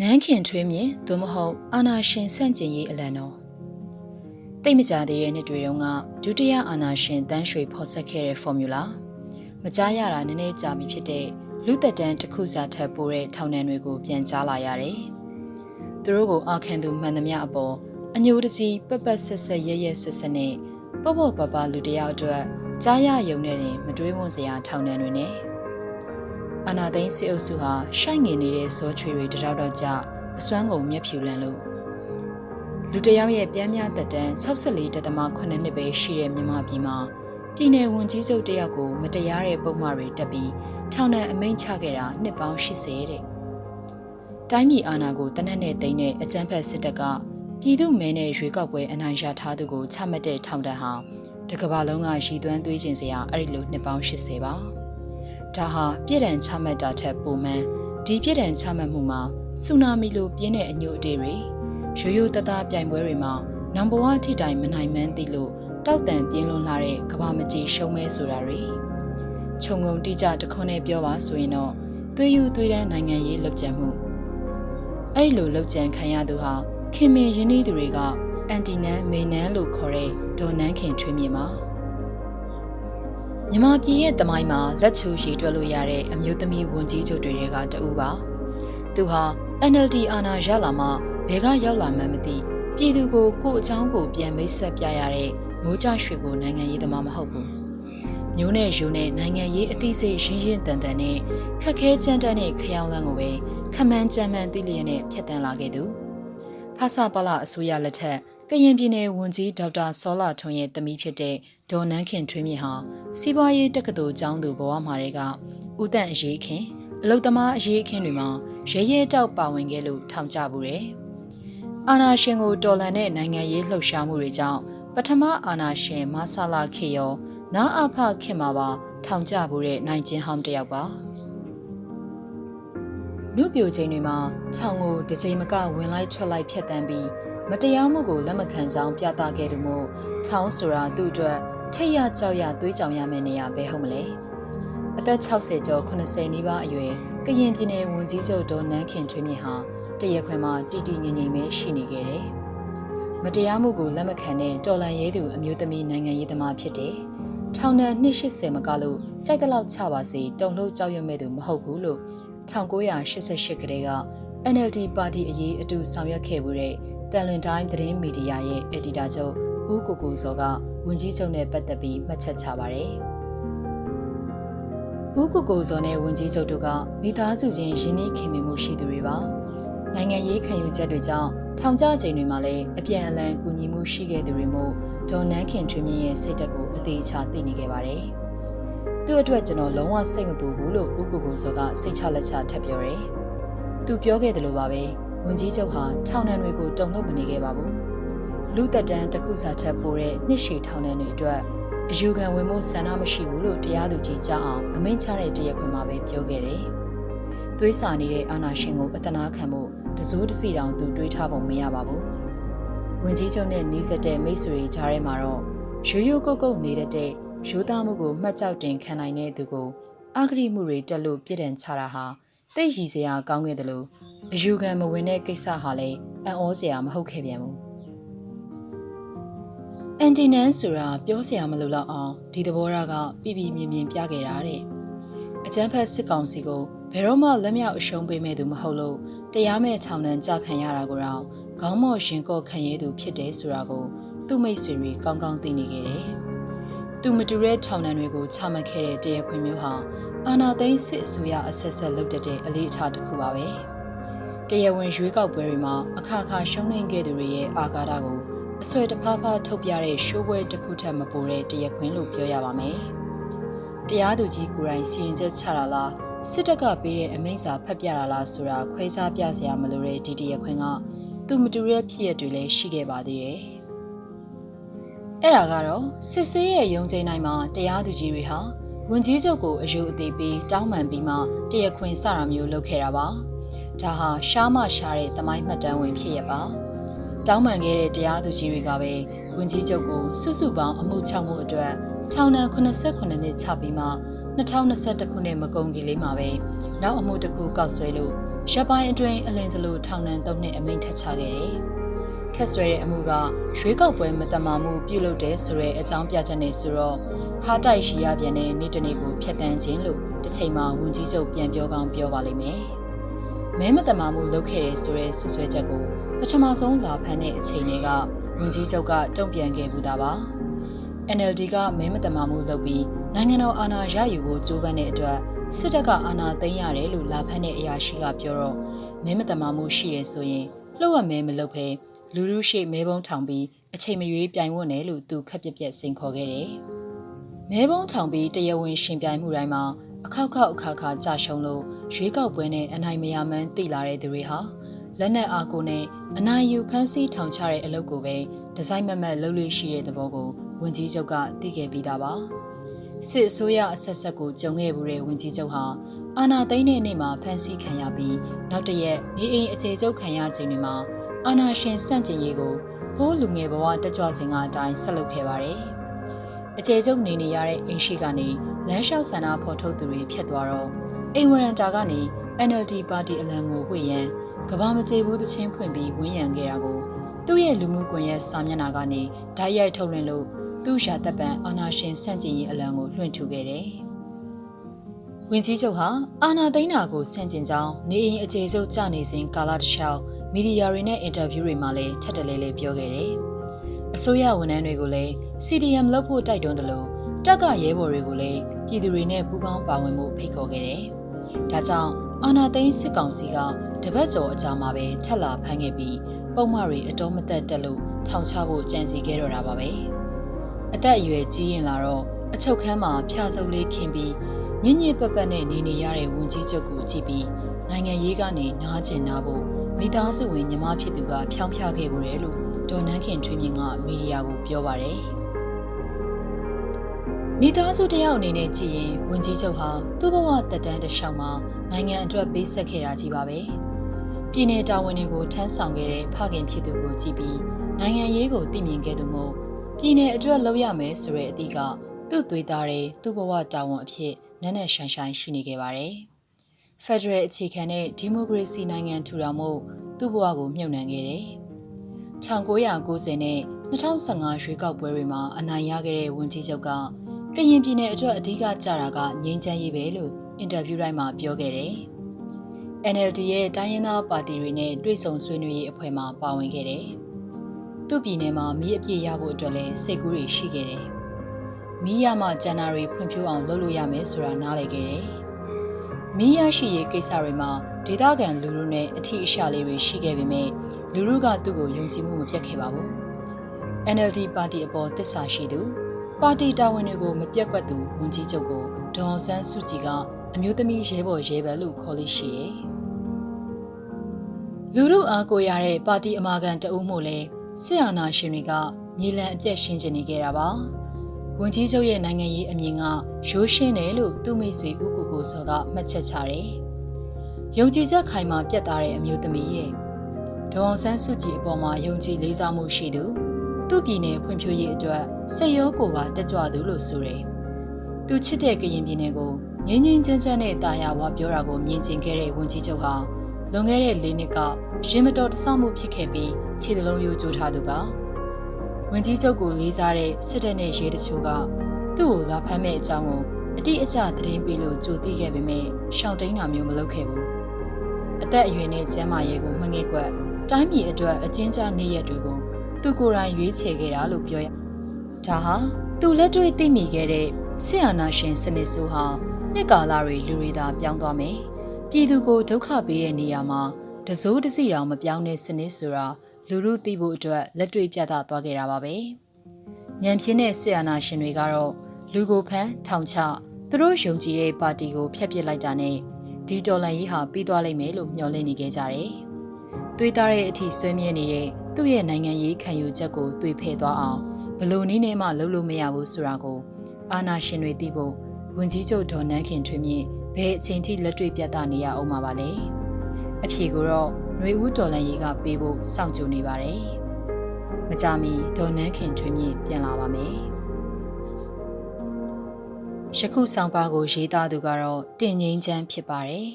နန်းခင်ထွေးမြင့်သို့မဟုတ်အာနာရှင်ဆန့်ကျင်ရေးအလံတော်တိတ်မကြသေးတဲ့နှစ်တွေတုန်းကဒုတိယအာနာရှင်တန်းရွှေဖော်ဆက်ခဲ့တဲ့ formula မကြားရတာနည်းနည်းကြာပြီဖြစ်တဲ့လူသက်တမ်းတစ်ခုစာထပ်ပိုးတဲ့ထောင်နှံတွေကိုပြန်ကြားလာရတယ်။သူတို့ကိုအာခံသူမှန်သမျှအပေါ်အညိုတကြီးပက်ပက်ဆက်ဆက်ရဲရဲဆက်ဆက်နဲ့ပေါ့ပေါ့ပပလူတယောက်အတွက်ကြားရယုံနဲ့တင်မတွေးဝန်းစရာထောင်နှံတွေနဲ့ အနာသိန်းစစ်အုပ်စုဟာရှိုက်ငင်နေတဲ့ဇောချွေတွေတရောက်တော့ကြအစွမ်းကုန်မျက်ဖြူလန်းလို့လူတယောက်ရဲ့ပြန်မြတက်တန်း64တက်သမ9နှစ်ပဲရှိတဲ့မြန်မာပြည်မှာပြည်내ဝန်ကြီးချုပ်တယောက်ကိုမတရားတဲ့ပုံမှားတွေတက်ပြီးထောင်ဒဏ်အမိန့်ချခဲ့တာနှစ်ပေါင်း80တဲ့တိုင်းပြည်အာဏာကိုတနက်နဲ့တိမ့်တဲ့အကြမ်းဖက်စစ်တပ်ကပြည်သူမဲနဲ့ရွေးကောက်ပွဲအနိုင်ရထားသူကိုချမှတ်တဲ့ထောင်ဒဏ်ဟာတကဘာလုံးကရည်သွမ်းသွေးကျင်စရာအဲ့ဒီလိုနှစ်ပေါင်း80ပါ ဒါဟာပြည်ဒဏ်ချမှတ်တာထက်ပိုမှန်ဒီပြည်ဒဏ်ချမှတ်မှုမှာဆူနာမီလိုပြင်းတဲ့အညိုအတေတွေရိုးရိုးတသားပြိုင်ပွဲတွေမှာနံပါတ်1ထိတိုင်မနိုင်မှန်းသိလို့တောက်တန်ပြင်းလွန်လာတဲ့ကဘာမကြီးရှုံးမဲဆိုတာတွေခြုံငုံတိကျတခွန်းနဲ့ပြောပါဆိုရင်တော့သွေးယူသွေးတန်းနိုင်ငံရေးလှုပ်ကြံမှုအဲ့ဒီလိုလှုပ်ကြံခံရသူဟာခင်မင်ရင်းနှီးသူတွေက အန်တီနန်မေနန်လို့ခေါ်တဲ့ဒေါ်နန်းခင်ထွေးမြေမှာ မြမပြည်ရဲ့တမိုင်းမှာလက်ချူရည်တွက်လို့ရတဲ့အမျိုးသမီးဝန်ကြီးချုပ်တွေကတအူပါသူဟာ NLD အာဏာရလာမှဘယ်ကရောက်လာမှန်းမသိပြည်သူကိုကိုယ့်အချောင်းကိုပြန်မိတ်ဆက်ပြရတဲ့မိုးကြရွှေကိုနိုင်ငံရေးသမားမဟုတ်ဘူးမျိုးနဲ့ယူနဲ့နိုင်ငံရေးအသိစိတ်ရင်းရင်းတန်တန်နဲ့ခက်ခဲကြမ်းတမ်းတဲ့ခရောင်လန်းကိုပဲခမန်းကြမ်းမှန်သိလျက်နဲ့ဖြတ်တန်းလာခဲ့သူဖဆပလအစိုးရလက်ထက်ကရင်ပြည်နယ်ဝန်ကြီးဒေါက်တာစောလာထွန်းရဲ့သမီးဖြစ်တဲ့ ဒေါ်နန်းခင်ထွေးမြင့်ဟာစီးပွားရေးတက္ကသိုလ်ကျောင်းသူဘဝမှာတွေကဦးတန့်အရေးခင်အလုတ်သမားအရေးခင်တွေမှာရဲရဲတောက်ပါဝင်ခဲ့လို့ထောင်ကြဘူးတယ်။အာနာရှင်ကိုတော်လန်တဲ့နိုင်ငံရေးလှုပ်ရှားမှုတွေကြောင့်ပထမအာနာရှင်မဆလာခေယောနာအဖခင်မှာပါထောင်ကြဘူးတဲ့နိုင်ချင်းဟောင်းတယောက်ပါလူပြိုချိန်တွေမှာခြောင်ကိုတစ်ချိန်မကဝင်လိုက်ထွက်လိုက်ဖြတ်တန်းပြီးမတရားမှုကိုလက်မခံကြောင်းပြသခဲ့သူမို့ထောင်းဆိုတာသူ့အတွက် ထိတ်ရကြောက်ရသွေးကြောင်ရမယ့်နေရာပဲဟုတ်မလဲအသက်60ကျော်80နီးပါးအရွယ်ကရင်ပြည်နယ်ဝန်ကြီးချုပ်ဒေါ်နန်းခင်ထွေးမြင့်ဟာတရက်ခွင်မှာတီတီငင်ငင်ပဲရှိနေခဲ့တယ်မတရားမှုကိုလက်မခံတဲ့တော်လန်ရဲသူအမျိုးသမီးနိုင်ငံရေးသမားဖြစ်တယ်ထောင်ဒဏ်280မကလို့ကြိုက်တဲ့လောက်ချပါစေတုံလို့ကြောက်ရွံ့မဲ့သူမဟုတ်ဘူးလို့1988ကတည်းက NLD ပါတီအရေးအတူဆောင်ရွက်ခဲ့မှုတဲ့တန်လွင်တိုင်းသတင်းမီဒီယာရဲ့အက်ဒီတာချုပ် ဦးကိုကိုစောကဝန်ကြီးချုပ်နဲ့ပတ်သက်ပြီးမှတ်ချက်ချပါတယ်။ဦးကိုကိုစောနဲ့ဝန်ကြီးချုပ်တို့ကမိသားစုချင်းရင်းနှီးခင်မင်မှုရှိသူတွေပါ။နိုင်ငံရေးခံယူချက်တွေကြောင့်ထောင်ကျချိန်တွေမှာလည်းအပြန်အလှန်ကူညီမှုရှိခဲ့သူတွေမို့ဒေါ်နန်းခင်ထွေးမြင့်ရဲ့စိတ်တက်ကိုအသေးချသိနေခဲ့ပါတယ်။သူ့အတွက်ကျွန်တော်လုံးဝစိတ်မပူဘူးလို့ဦးကိုကိုစောကစိတ်ချလက်ချထပ်ပြောတယ်။သူပြောခဲ့တယ်လို့ပါပဲ။ဝန်ကြီးချုပ်ဟာထောင်နှံတွေကိုတုံ့နှုတ်မနေခဲ့ပါဘူး လူသက်တမ်းတစ်ခုစာချက်ပိုတဲ့နှစ်ရှည်ထောင်နှံတွေအတွက်အယူခံဝင်မှုဆန္ဒမရှိဘူးလို့တရားသူကြီးကြားအောင်အမိန့်ချတဲ့တရားခွင်မှာပဲပြောခဲ့တယ်။သွေးစာနေတဲ့အာနာရှင်ကိုအတနာခံမှုတစိုးတစီတောင်သူတွေးထားပုံမရပါဘူး။ဝင်ကြီးချုပ်နဲ့နှီးစက်တဲ့မိတ်ဆွေကြားထဲမှာတော့ရိုးရိုးကုတ်ကုတ်နေတဲ့ရိုးသားမှုကိုမှတ်ကြောက်တင်ခံနိုင်တဲ့သူကိုအာဂရိမှုတွေတက်လို့ပြည့်တံချတာဟာတိတ်ရည်စရာကောင်းခဲ့တယ်လို့အယူခံမဝင်တဲ့ကိစ္စဟာလည်းအံ့ဩစရာမဟုတ်ခဲ့ပြန်ဘူး အန်တီနန်ဆိုတာပြောစရာမလိုတော့အောင်ဒီသဘောထားကပြပြမြင်မြင်ပြခဲ့တာတဲ့အကျန်းဖက်စစ်ကောင်စီကိုဘယ်တော့မှလက်မြောက်အရှုံးပေးမဲ့သူမဟုတ်လို့တရားမဲ့ထောင်နှံကြခံရတာကိုတော့ခေါင်းမော့ရင်ကော့ခံရသူဖြစ်တယ်ဆိုတာကိုသူ့မိတ်ဆွေတွေကောင်းကောင်းသိနေခဲ့တယ်။သူမတူတဲ့ထောင်နှံတွေကိုချမှတ်ခဲ့တဲ့တရားခွင်မျိုးဟာအာနာသိန်းစစ်အစိုးရအဆက်ဆက်လုပ်တဲ့အလေးအထားတစ်ခုပါပဲ။တရားဝင်ရွေးကောက်ပွဲတွေမှာအခါခါရှုံးနိမ့်ခဲ့သူတွေရဲ့အာဃာတကို အဆွဲတဖားဖားထုတ်ပြတဲ့ရှိုးပွဲတစ်ခုထက်မပိုတဲ့တရားခွင်လို့ပြောရပါမယ်။တရားသူကြီးကိုယ်တိုင်စီရင်ချက်ချတာလားစစ်တပ်ကပေးတဲ့အမိန့်စာဖတ်ပြတာလားဆိုတာခွဲခြားပြစရာမလိုတဲ့ဒီတရားခွင်ကသူမတူတဲ့ဖြစ်ရတွေလည်းရှိခဲ့ပါသေးတယ်။အဲ့ဒါကတော့စစ်ဆေးရဲ့ရုံချိန်တိုင်းမှာတရားသူကြီးတွေဟာဝန်ကြီးချုပ်ကိုအယူအသေးပေးတောင်းပန်ပြီးမှတရားခွင်စတာမျိုးလုပ်ခဲ့တာပါ။ဒါဟာရှားမရှားတဲ့တမိုင်းမှတ်တမ်းဝင်ဖြစ်ရပါ။ တောင်းပန်ခဲ့တဲ့တရားသူကြီးတွေကပဲဝန်ကြီးချုပ်ကိုစုစုပေါင်းအမှု6မှုအတွက်ထောင်ဒဏ်89နှစ်ချပြီးမှ2021ခုနှစ်မကုန်ခင်လေးမှာပဲနောက်အမှုတစ်ခုကောက်ဆွဲလို့ရပ်ပိုင်းအတွင်းအလင်းစလို့ထောင်ဒဏ်၃နှစ်အမိန့်ထပ်ချခဲ့တယ်။ခက်ဆွဲတဲ့အမှုကရွေးကောက်ပွဲမတမာမှုပြုလုပ်တဲ့ဆိုတဲ့အကြောင်းပြချက်နဲ့ဆိုတော့ဟာတိုက်ရှိရပြန်တဲ့နေ့တစ်နေ့ကိုဖျက်တမ်းခြင်းလို့တစ်ချိန်မှာဝန်ကြီးချုပ်ပြန်ပြောကောင်းပြောပါလိမ့်မယ်။မဲမတမာမှုလုပ်ခဲ့တဲ့ဆိုတဲ့ဆွဆွဲချက်ကို ပထမဆုံးလာဖမ်းတဲ့အချိန်တွေကဝန်ကြီးချုပ်ကတုံ့ပြန်ခဲ့ဘူးတာပါ။ NLD ကမဲမတမာမှုလုပ်ပြီးနိုင်ငံတော်အာဏာရယူဖို့ကြိုးပမ်းတဲ့အတွက်စစ်တပ်ကအာဏာသိမ်းရတယ်လို့လာဖက်တဲ့အရာရှိကပြောတော့မဲမတမာမှုရှိတယ်ဆိုရင်လှုပ်ဝက်မဲမလုပ်ဖဲလူလူရှိမဲဘုံထောင်ပြီးအချိန်မရွေးပြိုင်ဝတ်တယ်လို့သူခက်ပြက်ပြက်စိန်ခေါ်ခဲ့တယ်။မဲဘုံထောင်ပြီးတရားဝင်ရှင်ပြိုင်မှုတိုင်းမှာအခောက်ခောက်အခါခါကြာရှုံးလို့ရွေးကောက်ပွဲနဲ့အနိုင်မရမှန်းသိလာတဲ့သူတွေဟာ လက်နက်အားကိုနဲ့အနိုင်ယူဖမ်းဆီးထောင်ချတဲ့အလုပ်ကိုပဲဒီဇိုင်းမမတ်လုပ်လို့ရှိတဲ့သဘောကိုဝန်ကြီးချုပ်ကသိခဲ့ပြီးသားပါ။စစ်အစိုးရအဆက်ဆက်ကိုကြုံခဲ့မှုတဲ့ဝန်ကြီးချုပ်ဟာအာဏာသိမ်းတဲ့နေ့မှာဖမ်းဆီးခံရပြီးနောက်တရက်နေအိမ်အခြေချုပ်ခံရခြင်းတွေမှာအာဏာရှင်စန့်ကျင်ရေးကိုဟိုးလူငယ်ဘဝတက်ကြွစဉ်ကအတိုင်းဆက်လုပ်ခဲ့ပါတယ်။အခြေချုပ်နေနေရတဲ့အိမ်ရှိကနေလမ်းလျှောက်ဆန္ဒဖော်ထုတ်သူတွေဖြစ်သွားတော့အိမ်ဝရန်တာကနေ NLD ပါတီအလံကိုဝှေ့ရန် ကဘာမကြေဘူးသချင်းဖွင့်ပြီးဝန်းရံခဲ့တာကိုသူ့ရဲ့လူမှုကွန်ရက်စာမျက်နှာကနေဓာတ်ရိုက်ထုတ်လွှင့်လို့သူ့ရှာတပ်ပံအာနာရှင်စန့်ကျင်ရေးအလံကိုလွှင့်ထူခဲ့တယ်။ဝင်ကြီးချုပ်ဟာအာနာသိန်းနာကိုစန့်ကျင်ကြောင်းနေအိမ်အခြေစုပ်ကြနေစဉ်ကာလတစ်လျှောက်မီဒီယာတွေနဲ့အင်တာဗျူးတွေမှာလည်းထပ်တလဲလဲပြောခဲ့တယ်။အစိုးရဝန်ထမ်းတွေကိုလည်း CDM လုပ်ဖို့တိုက်တွန်းတယ်လို့တက်ကရဲဘော်တွေကိုလည်းပြည်သူတွေနဲ့ပူးပေါင်းပါဝင်မှုဖိတ်ခေါ်ခဲ့တယ်။ဒါကြောင့် အာနာသိန်းစစ်ကောင်စီကတပတ်ကျော်အကြာမှာပဲထက်လာဖမ်းခဲ့ပြီးပုံမှန်တွေအတော်မသက်တက်လို့ထောင်ချဖို့ကြံစီခဲ့တော့တာပါပဲ။အသက်အရွယ်ကြီးရင်လာတော့အချုပ်ခန်းမှာဖျားစုပ်လေးခင်းပြီးညင်ညစ်ပတ်ပတ်နဲ့နေနေရတဲ့ဝန်ကြီးချုပ်ကိုကြည့်ပြီးနိုင်ငံရေးကနေနားကျင်နာဖို့မိသားစုဝင်ညီမဖြစ်သူကဖြောင်းဖျားခဲ့ပုံတယ်လို့ဒေါ်နန်းခင်ထွေးမြင့်ကမီဒီယာကိုပြောပါတယ်မိသားစုတယောက်အနေနဲ့ကြည့်ရင်ဝန်ကြီးချုပ်ဟာသူ့ဘဝတက်တန်းတစ်လျှောက်မှာ နိုင်ငံအတွက်ပေးဆက်ခဲ့တာကြီးပါပဲပြည်내တာဝန်တွေကိုထမ်းဆောင်ခဲ့တဲ့ဖခင်ဖြစ်သူကိုကြည့်ပြီးနိုင်ငံရေးကိုသိမြင်ခဲ့သူမို့ပြည်내အတွက်လုပ်ရမယ်ဆိုတဲ့အသည့်ကသူ့သွေးသားတွေသူ့ဘဝတာဝန်အဖြစ်နက်နက်ရှိုင်းရှိုင်းရှိနေခဲ့ပါတယ်။ Federal အခြေခံတဲ့ဒီမိုကရေစီနိုင်ငံထူထောင်မှုသူ့ဘဝကိုမြှုပ်နှံခဲ့တယ်။1990နဲ့2015ရွေးကောက်ပွဲတွေမှာအနိုင်ရခဲ့တဲ့ဝန်ကြီးချုပ်ကကရင်ပြည်နယ်အတွက်အဓိကကြတာကငြိမ်းချမ်းရေးပဲလို့ အင်တာဗျူးတိုင်းမှာပြောခဲ့တယ်။ NLD ရဲ့တိုင်းရင်းသားပါတီတွေနဲ့တွေ့ဆုံဆွေးနွေးရေးအဖွဲ့မှာပါဝင်ခဲ့တယ်။သူ့ပြည်နယ်မှာမီးအပြည့်ရဖို့အတွက်လည်းစိတ်ကူးတွေရှိခဲ့တယ်။မီးရမှဂျန်နာရီဖွံ့ဖြိုးအောင်လုပ်လို့ရမယ်ဆိုတာနားလည်ခဲ့တယ်။မီးရရှိရေးကိစ္စတွေမှာဒေသခံလူလူနဲ့အထီးအရှာလေးတွေရှိခဲ့ပေမဲ့လူလူကသူ့ကိုယုံကြည်မှုမပြတ်ခဲ့ပါဘူး။ NLD ပါတီအပေါ်တစ္ဆာရှိသူပါတီတာဝန်တွေကိုမပြတ်ကွက်သူဝန်ကြီးချုပ်ကိုဒေါအောင်ဆန်းစုကြည်က အမျိုးသမီးရဲဘော်ရဲဘက်လို့ခေါ်လို့ရှိတယ်။လူလူအားကိုရတဲ့ပါတီအမာခံတအုပ်မှုလည်းစစ်အာဏာရှင်တွေကမြေလံအပြက်ရှင်းကျင်နေခဲ့တာပါဝန်ကြီးချုပ်ရဲ့နိုင်ငံရေးအမြင်ကရိုးရှင်းတယ်လို့သူ့မိတ်ဆွေဦးကိုကိုစောကမှတ်ချက်ချတယ်ယုံကြည်ချက်ခိုင်မာပြတ်သားတဲ့အမျိုးသမီးရဲ့ဒေါအောင်ဆန်းစုကြည်အပေါ်မှာယုံကြည်လေးစားမှုရှိသူသူ့ပြည်နယ်ဖွံ့ဖြိုးရေးအတွက်စိတ်ရောကိုယ်ပါတက်ကြွသူလို့ဆိုတယ်သူချစ်တဲ့ကရင်ပြည်နယ်ကို ငင်းငင်းချမ်းချမ်းနဲ့တာယာဝါပြောတာကိုမြင်ကျင်ခဲ့တဲ့ဝန်ကြီးချုပ်ဟာလွန်ခဲ့တဲ့၄နှစ်ကရင်မတော်တဆမှုဖြစ်ခဲ့ပြီးခြေလုံးရိုးကျိုးထားသူပါဝင်ကြီးချုပ်ကိုလေးစားတဲ့စစ်တပ်နဲ့ရဲတချို့ကသူ့ကိုလာဖမ်းမဲ့အကြောင်းကိုအတိအကျသတင်းပေးလို့ကြိုသိခဲ့ပေမဲ့ရှောင်တိန်တာမျိုးမလုပ်ခဲ့ဘူးအသက်အရွယ်နဲ့ကျန်းမာရေးကိုမှငဲ့ကွက်တိုင်းပြည်အတွက်အကျဉ်းချနေရက်တွေကိုသူကိုယ်တိုင်ရွေးချယ်ခဲ့တာလို့ပြောရဒါဟာ သူလက်တွေ့သိမိခဲ့တဲ့ဆင်အာနာရှင်စနစ်ဆိုးဟာနှစ်ကာလတွေလူတွေသာပြောင်းသွားမယ်ပြည်သူကိုဒုက္ခပေးတဲ့နေရာမှာတစိုးတစီတောင်မပြောင်းတဲ့စနစ်ဆိုတာလူလူသိဖို့အတွက်လက်တွေ့ပြသသွားခဲ့တာပါပဲ။ညံပြင်းတဲ့ဆီယနာရှင်တွေကတော့လူကိုဖမ်းထောင်ချသူတို့ယုံကြည်တဲ့ပါတီကိုဖျက်ပစ်လိုက်တာနဲ့ဒီတော်လန်ရေးဟာပြီးသွားလိမ့်မယ်လို့မျှော်လင့်နေခဲ့ကြတယ်။တွေးသားတဲ့အထိဆွဲမြဲနေတဲ့သူ့ရဲ့နိုင်ငံရေးခံယူချက်ကိုတွေးဖယ်သွားအောင် ဘလို့နည်းနဲ့မှလုပ်လို့မရဘူးဆိုတာကိုအာနာရှင်တွေသိဖို့ဝင်ကြီးချုပ်ဒေါ်နန်းခင်ထွေးမြင့်ဘယ်အချိန်ထိလက်တွေ့ပြသနေရအောင်မှာပါလဲ။အဖြေကိုတော့ຫນွေဦးတော်လန်ရေးကပေးဖို့စောင့်ကြိုနေပါတယ်။မကြမီဒေါ်နန်းခင်ထွေးမြင့်ပြန်လာပါမယ်။ယခုဆောင်ပါကိုရေးသားသူကတော့တင်ငိမ့်ချမ်းဖြစ်ပါတယ်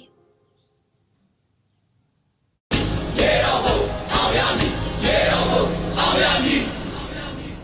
ရေတော်ဘုံအောင်ရမည်ရေတော်ဘုံအောင်ရမည်